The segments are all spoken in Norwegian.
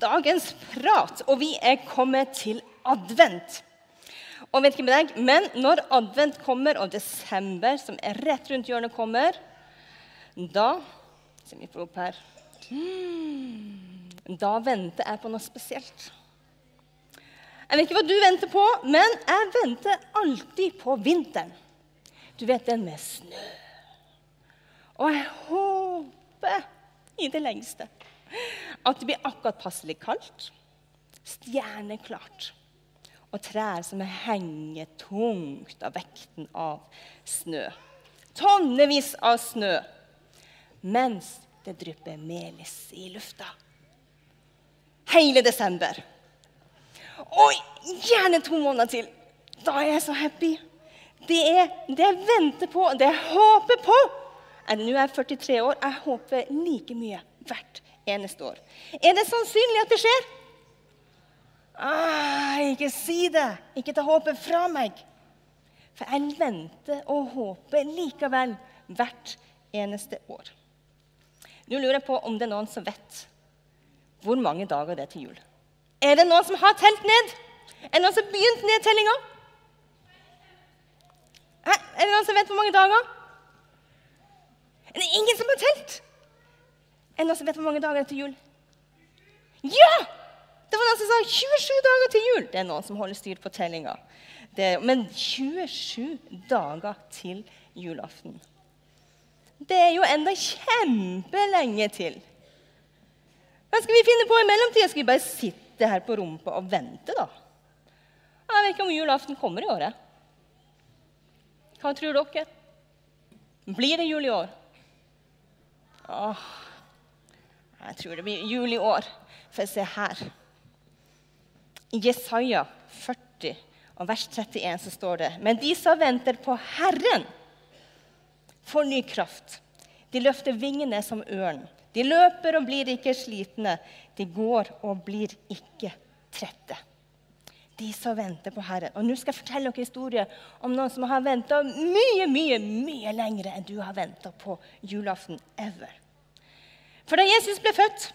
dagens prat, og vi er kommet til advent. Og vet ikke med deg, Men når advent kommer, og desember, som er rett rundt hjørnet, kommer, da Se vi får opp her. Da venter jeg på noe spesielt. Jeg vet ikke hva du venter på, men jeg venter alltid på vinteren. Du vet den med snø. Og jeg håper i det lengste at det blir akkurat passelig kaldt, stjerneklart, og trær som henger tungt av vekten av snø. Tonnevis av snø mens det drypper melis i lufta. Hele desember. Og gjerne to måneder til. Da er jeg så happy. Det er det jeg venter på, det jeg håper på. Nå er jeg 43 år. Jeg håper like mye hvert eneste år. Er det sannsynlig at det skjer? Ah, ikke si det. Ikke ta håpet fra meg. For jeg venter og håper likevel hvert eneste år. Nå lurer jeg på om det er noen som vet hvor mange dager det er til jul. Er det noen som har telt ned? Er det noen som har begynt nedtellinga? Er det noen som vet hvor mange dager? Er det ingen som har telt? Er det som vet hvor mange dager det er til jul? Ja! Det var noen som sa 27 dager til jul. Det er noen som holder styr på tellinga. Men 27 dager til julaften. Det er jo enda kjempelenge til. Hva skal vi finne på i mellomtida? Skal vi bare sitte her på rumpa og vente, da? Jeg vet ikke om julaften kommer i året. Hva tror dere? Blir det jul i år? Åh, jeg tror det blir jul i år. For se her. I Jesaja 40 og vers 31 så står det Men de som venter på Herren, får ny kraft. De løfter vingene som ørn. De løper og blir ikke slitne. De går og blir ikke trette. De som venter på Herren. Og Nå skal jeg fortelle dere historie om noen som har venta mye, mye mye lenger enn du har venta på julaften ever. For da Jesus ble født,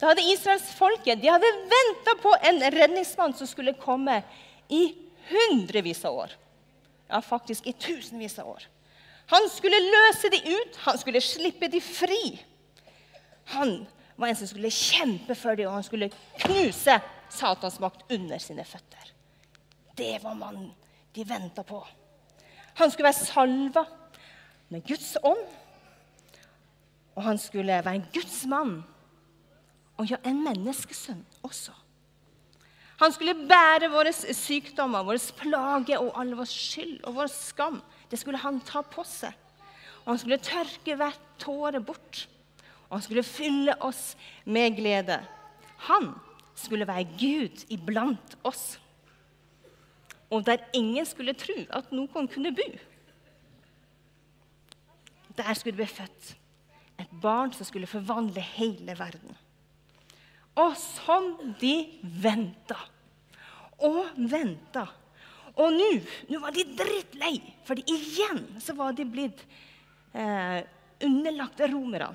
da hadde israelsfolket de hadde venta på en redningsmann som skulle komme i hundrevis av år. Ja, faktisk i tusenvis av år. Han skulle løse de ut, han skulle slippe de fri. Han var en som skulle kjempe for dem, og han skulle knuse Satans makt under sine føtter. Det var mannen de venta på. Han skulle være salva med Guds ånd. Og han skulle være en Guds mann og ja, en menneskesønn også. Han skulle bære våre sykdommer, våre plager og all vår skyld og vår skam. Det skulle han ta på seg. Og han skulle tørke hvert tåre bort. Og han skulle fylle oss med glede. Han skulle være Gud iblant oss. Og der ingen skulle tro at noen kunne bo. Der skulle det bli født barn som skulle forvandle hele verden. Og sånn de venta og venta og nå, nå var de drittlei, for igjen så var de blitt eh, underlagt romerne.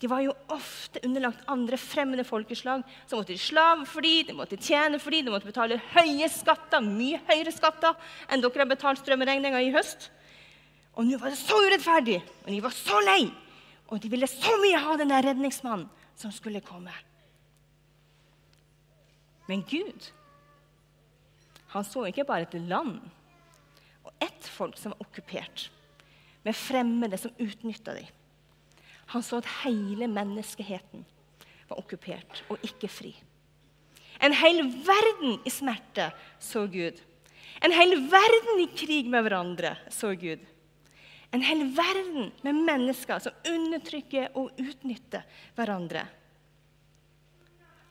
De var jo ofte underlagt andre fremmede folkeslag. Så måtte de slave for dem, de måtte tjene for dem, de måtte betale høye skatter, mye høyere skatter enn dere har betalt strømregninga i høst. Og nå var det så urettferdig, og de var så lei. Og de ville så mye ha den der redningsmannen som skulle komme. Men Gud han så ikke bare et land og ett folk som var okkupert, med fremmede som utnytta dem. Han så at hele menneskeheten var okkupert og ikke fri. En hel verden i smerte så Gud. En hel verden i krig med hverandre så Gud. En hel verden med mennesker som undertrykker og utnytter hverandre.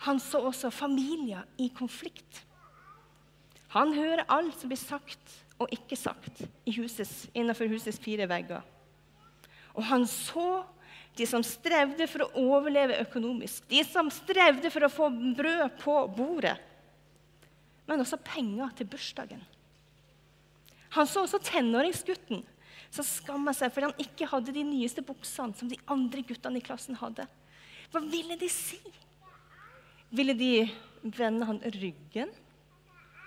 Han så også familier i konflikt. Han hører alt som blir sagt og ikke sagt husets, innenfor husets fire vegger. Og han så de som strevde for å overleve økonomisk, de som strevde for å få brød på bordet, men også penger til bursdagen. Han så også tenåringsgutten som skamma seg fordi han ikke hadde de nyeste buksene som de andre guttene i klassen hadde. Hva ville de si? Ville de vende han ryggen?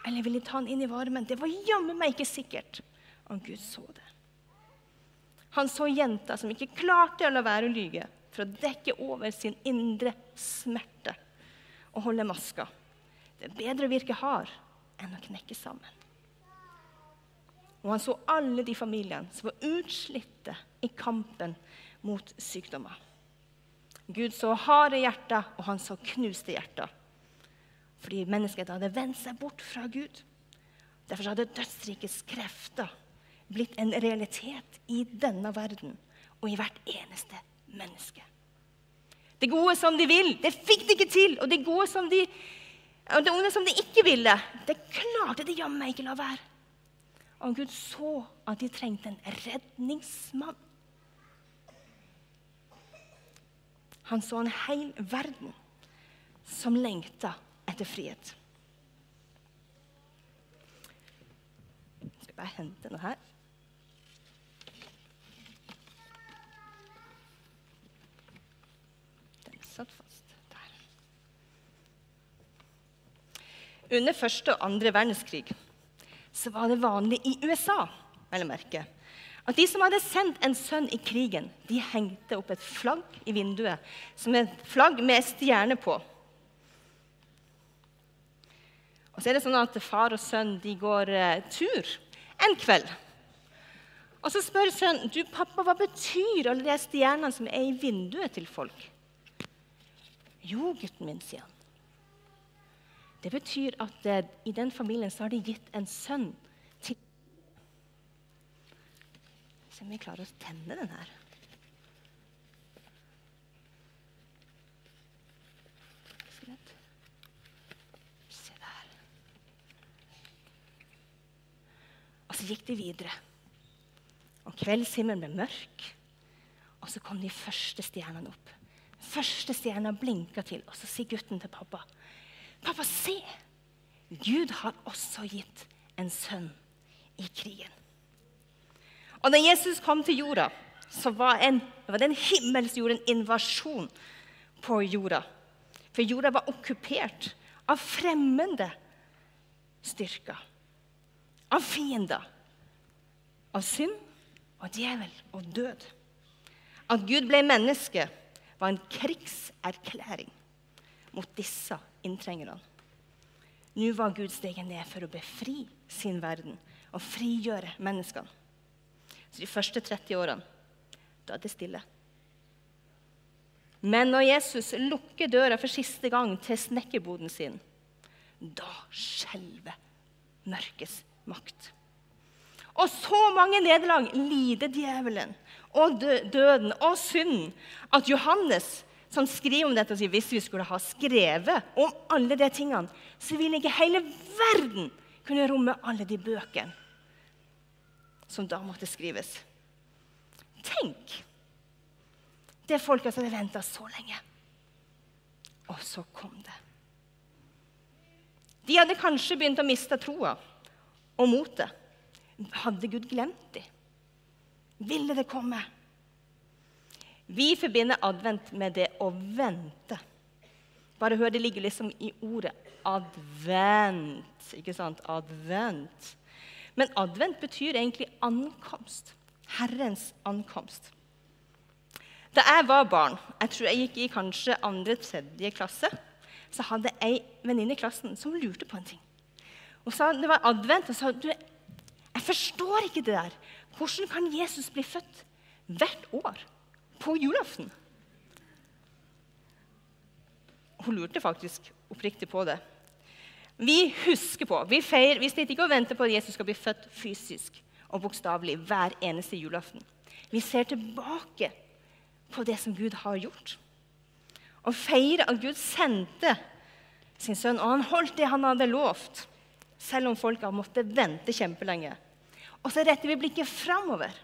Eller ville de ta han inn i varmen? Det var jammen meg ikke sikkert om Gud så det. Han så jenta som ikke klarte å la være å lyge for å dekke over sin indre smerte og holde maska. Det er bedre å virke hard enn å knekke sammen. Og han så alle de familiene som var utslitte i kampen mot sykdommer. Gud så harde hjerter, og han så knuste hjerter. Fordi mennesket hadde vendt seg bort fra Gud. Derfor hadde dødsrikets krefter blitt en realitet i denne verden og i hvert eneste menneske. Det gode som de vil, det fikk de ikke til. Og det gode som de, og det onde som de ikke ville, det klarte de jammen ikke la være. Og Gud så at de trengte en redningsmann. Han så en hel verden som lengta etter frihet. Jeg skal bare hente noe her. Den satt fast der. Under første og andre verdenskrig så var det vanlig i USA vel merke, at de som hadde sendt en sønn i krigen, de hengte opp et flagg i vinduet som et flagg med stjerne på. Og så er det sånn at Far og sønn de går eh, tur en kveld. Og Så spør sønnen du, pappa, hva betyr alle de stjernene som er i vinduet til folk. Jo, gutten min, sier han. Det betyr at eh, i den familien så har de gitt en sønn til Se om vi klarer å tenne den her. Se der. Og så gikk de videre. Og kveldshimmelen ble mørk. Og så kom de første stjernene opp. Første stjerna blinka til, og så sier gutten til pappa Pappa, se! Gud har også gitt en sønn i krigen. Og da Jesus kom til jorda, så var, en, var det en himmel som gjorde en invasjon på jorda. For jorda var okkupert av fremmede styrker. Av fiender. Av synd og djevel og død. At Gud ble menneske, var en krigserklæring mot disse inntrengerne. Nå var Gud steget ned for å befri sin verden og frigjøre menneskene. Så de første 30 årene da er det stille. Men når Jesus lukker døra for siste gang til snekkerboden sin, da skjelver mørkets makt. Og så mange nederlag lider djevelen og døden og synden at Johannes som skriver om dette og sier hvis vi skulle ha skrevet om alle de tingene, så ville ikke hele verden kunne romme alle de bøkene som da måtte skrives. Tenk! Det folka som hadde venta så lenge. Og så kom det. De hadde kanskje begynt å miste troa og motet. Hadde Gud glemt dem? Ville det komme? Vi forbinder advent med det å vente. Bare hør, det ligger liksom i ordet advent. Ikke sant? Advent. Men advent betyr egentlig ankomst. Herrens ankomst. Da jeg var barn, jeg tror jeg gikk i kanskje andre-tredje klasse, så hadde jeg ei venninne i klassen som lurte på en ting. Hun sa det var advent, og sa du, jeg forstår ikke det der. Hvordan kan Jesus bli født hvert år? På julaften. Hun lurte faktisk oppriktig på det. Vi husker på, vi, feirer, vi sitter ikke og venter på at Jesus skal bli født fysisk og bokstavelig hver eneste julaften. Vi ser tilbake på det som Gud har gjort. Og feirer at Gud sendte sin sønn, og han holdt det han hadde lovt. Selv om folk har måttet vente kjempelenge. Og så retter vi blikket framover.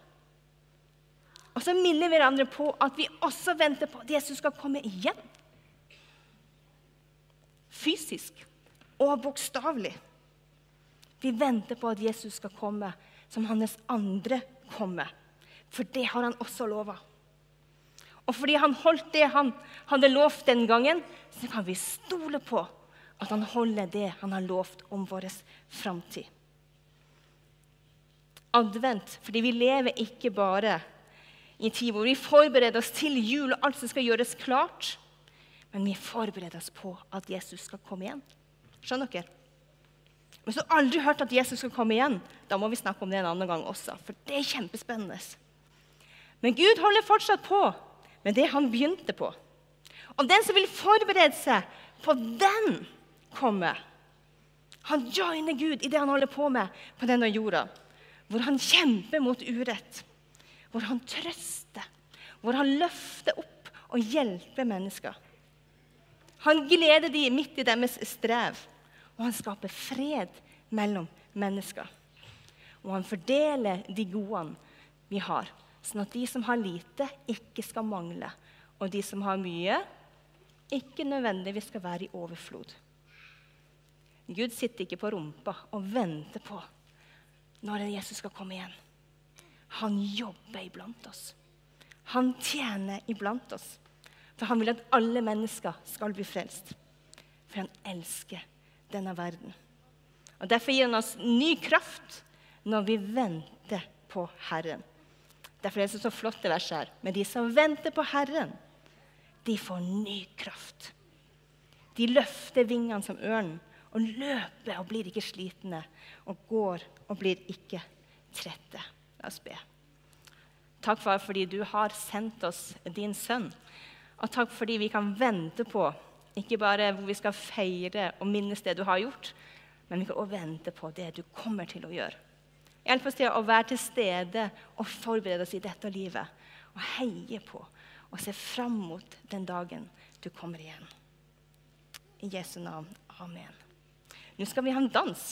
Og så minner vi hverandre på at vi også venter på at Jesus skal komme igjen. Fysisk og bokstavelig. Vi venter på at Jesus skal komme som hans andre komme. For det har han også lova. Og fordi han holdt det han hadde lovt den gangen, så kan vi stole på at han holder det han har lovt om vår framtid. Advent, fordi vi lever ikke bare i en tid hvor vi forbereder oss til jul og alt som skal gjøres klart, men vi forbereder oss på at Jesus skal komme igjen. Skjønner dere? Hvis du aldri har hørt at Jesus skal komme igjen, da må vi snakke om det en annen gang også. For det er kjempespennende. Men Gud holder fortsatt på med det han begynte på. Og den som vil forberede seg på den, komme. Han joiner Gud i det han holder på med på denne jorda. Hvor han kjemper mot urett. Hvor han trøster. Hvor han løfter opp og hjelper mennesker. Han gleder de midt i deres strev, og han skaper fred mellom mennesker. Og han fordeler de godene vi har, sånn at de som har lite, ikke skal mangle. Og de som har mye, ikke nødvendigvis skal være i overflod. Gud sitter ikke på rumpa og venter på når Jesus skal komme igjen. Han jobber iblant oss. Han tjener iblant oss. For han vil at alle mennesker skal bli frelst. For han elsker denne verden. Og Derfor gir han oss ny kraft når vi venter på Herren. Derfor er det så flott det verset her. Men de som venter på Herren, de får ny kraft. De løfter vingene som ørnen og løper og blir ikke slitne. Og går og blir ikke trette. La oss be. Takk, far, fordi du har sendt oss din sønn. Og takk fordi vi kan vente på ikke bare hvor vi skal feire og minnes det du har gjort, men vi kan også vente på det du kommer til å gjøre. Hjelp oss til å være til stede og forberede oss i dette livet. Og heie på og se fram mot den dagen du kommer igjen. I Jesu navn. Amen. Nå skal vi ha en dans.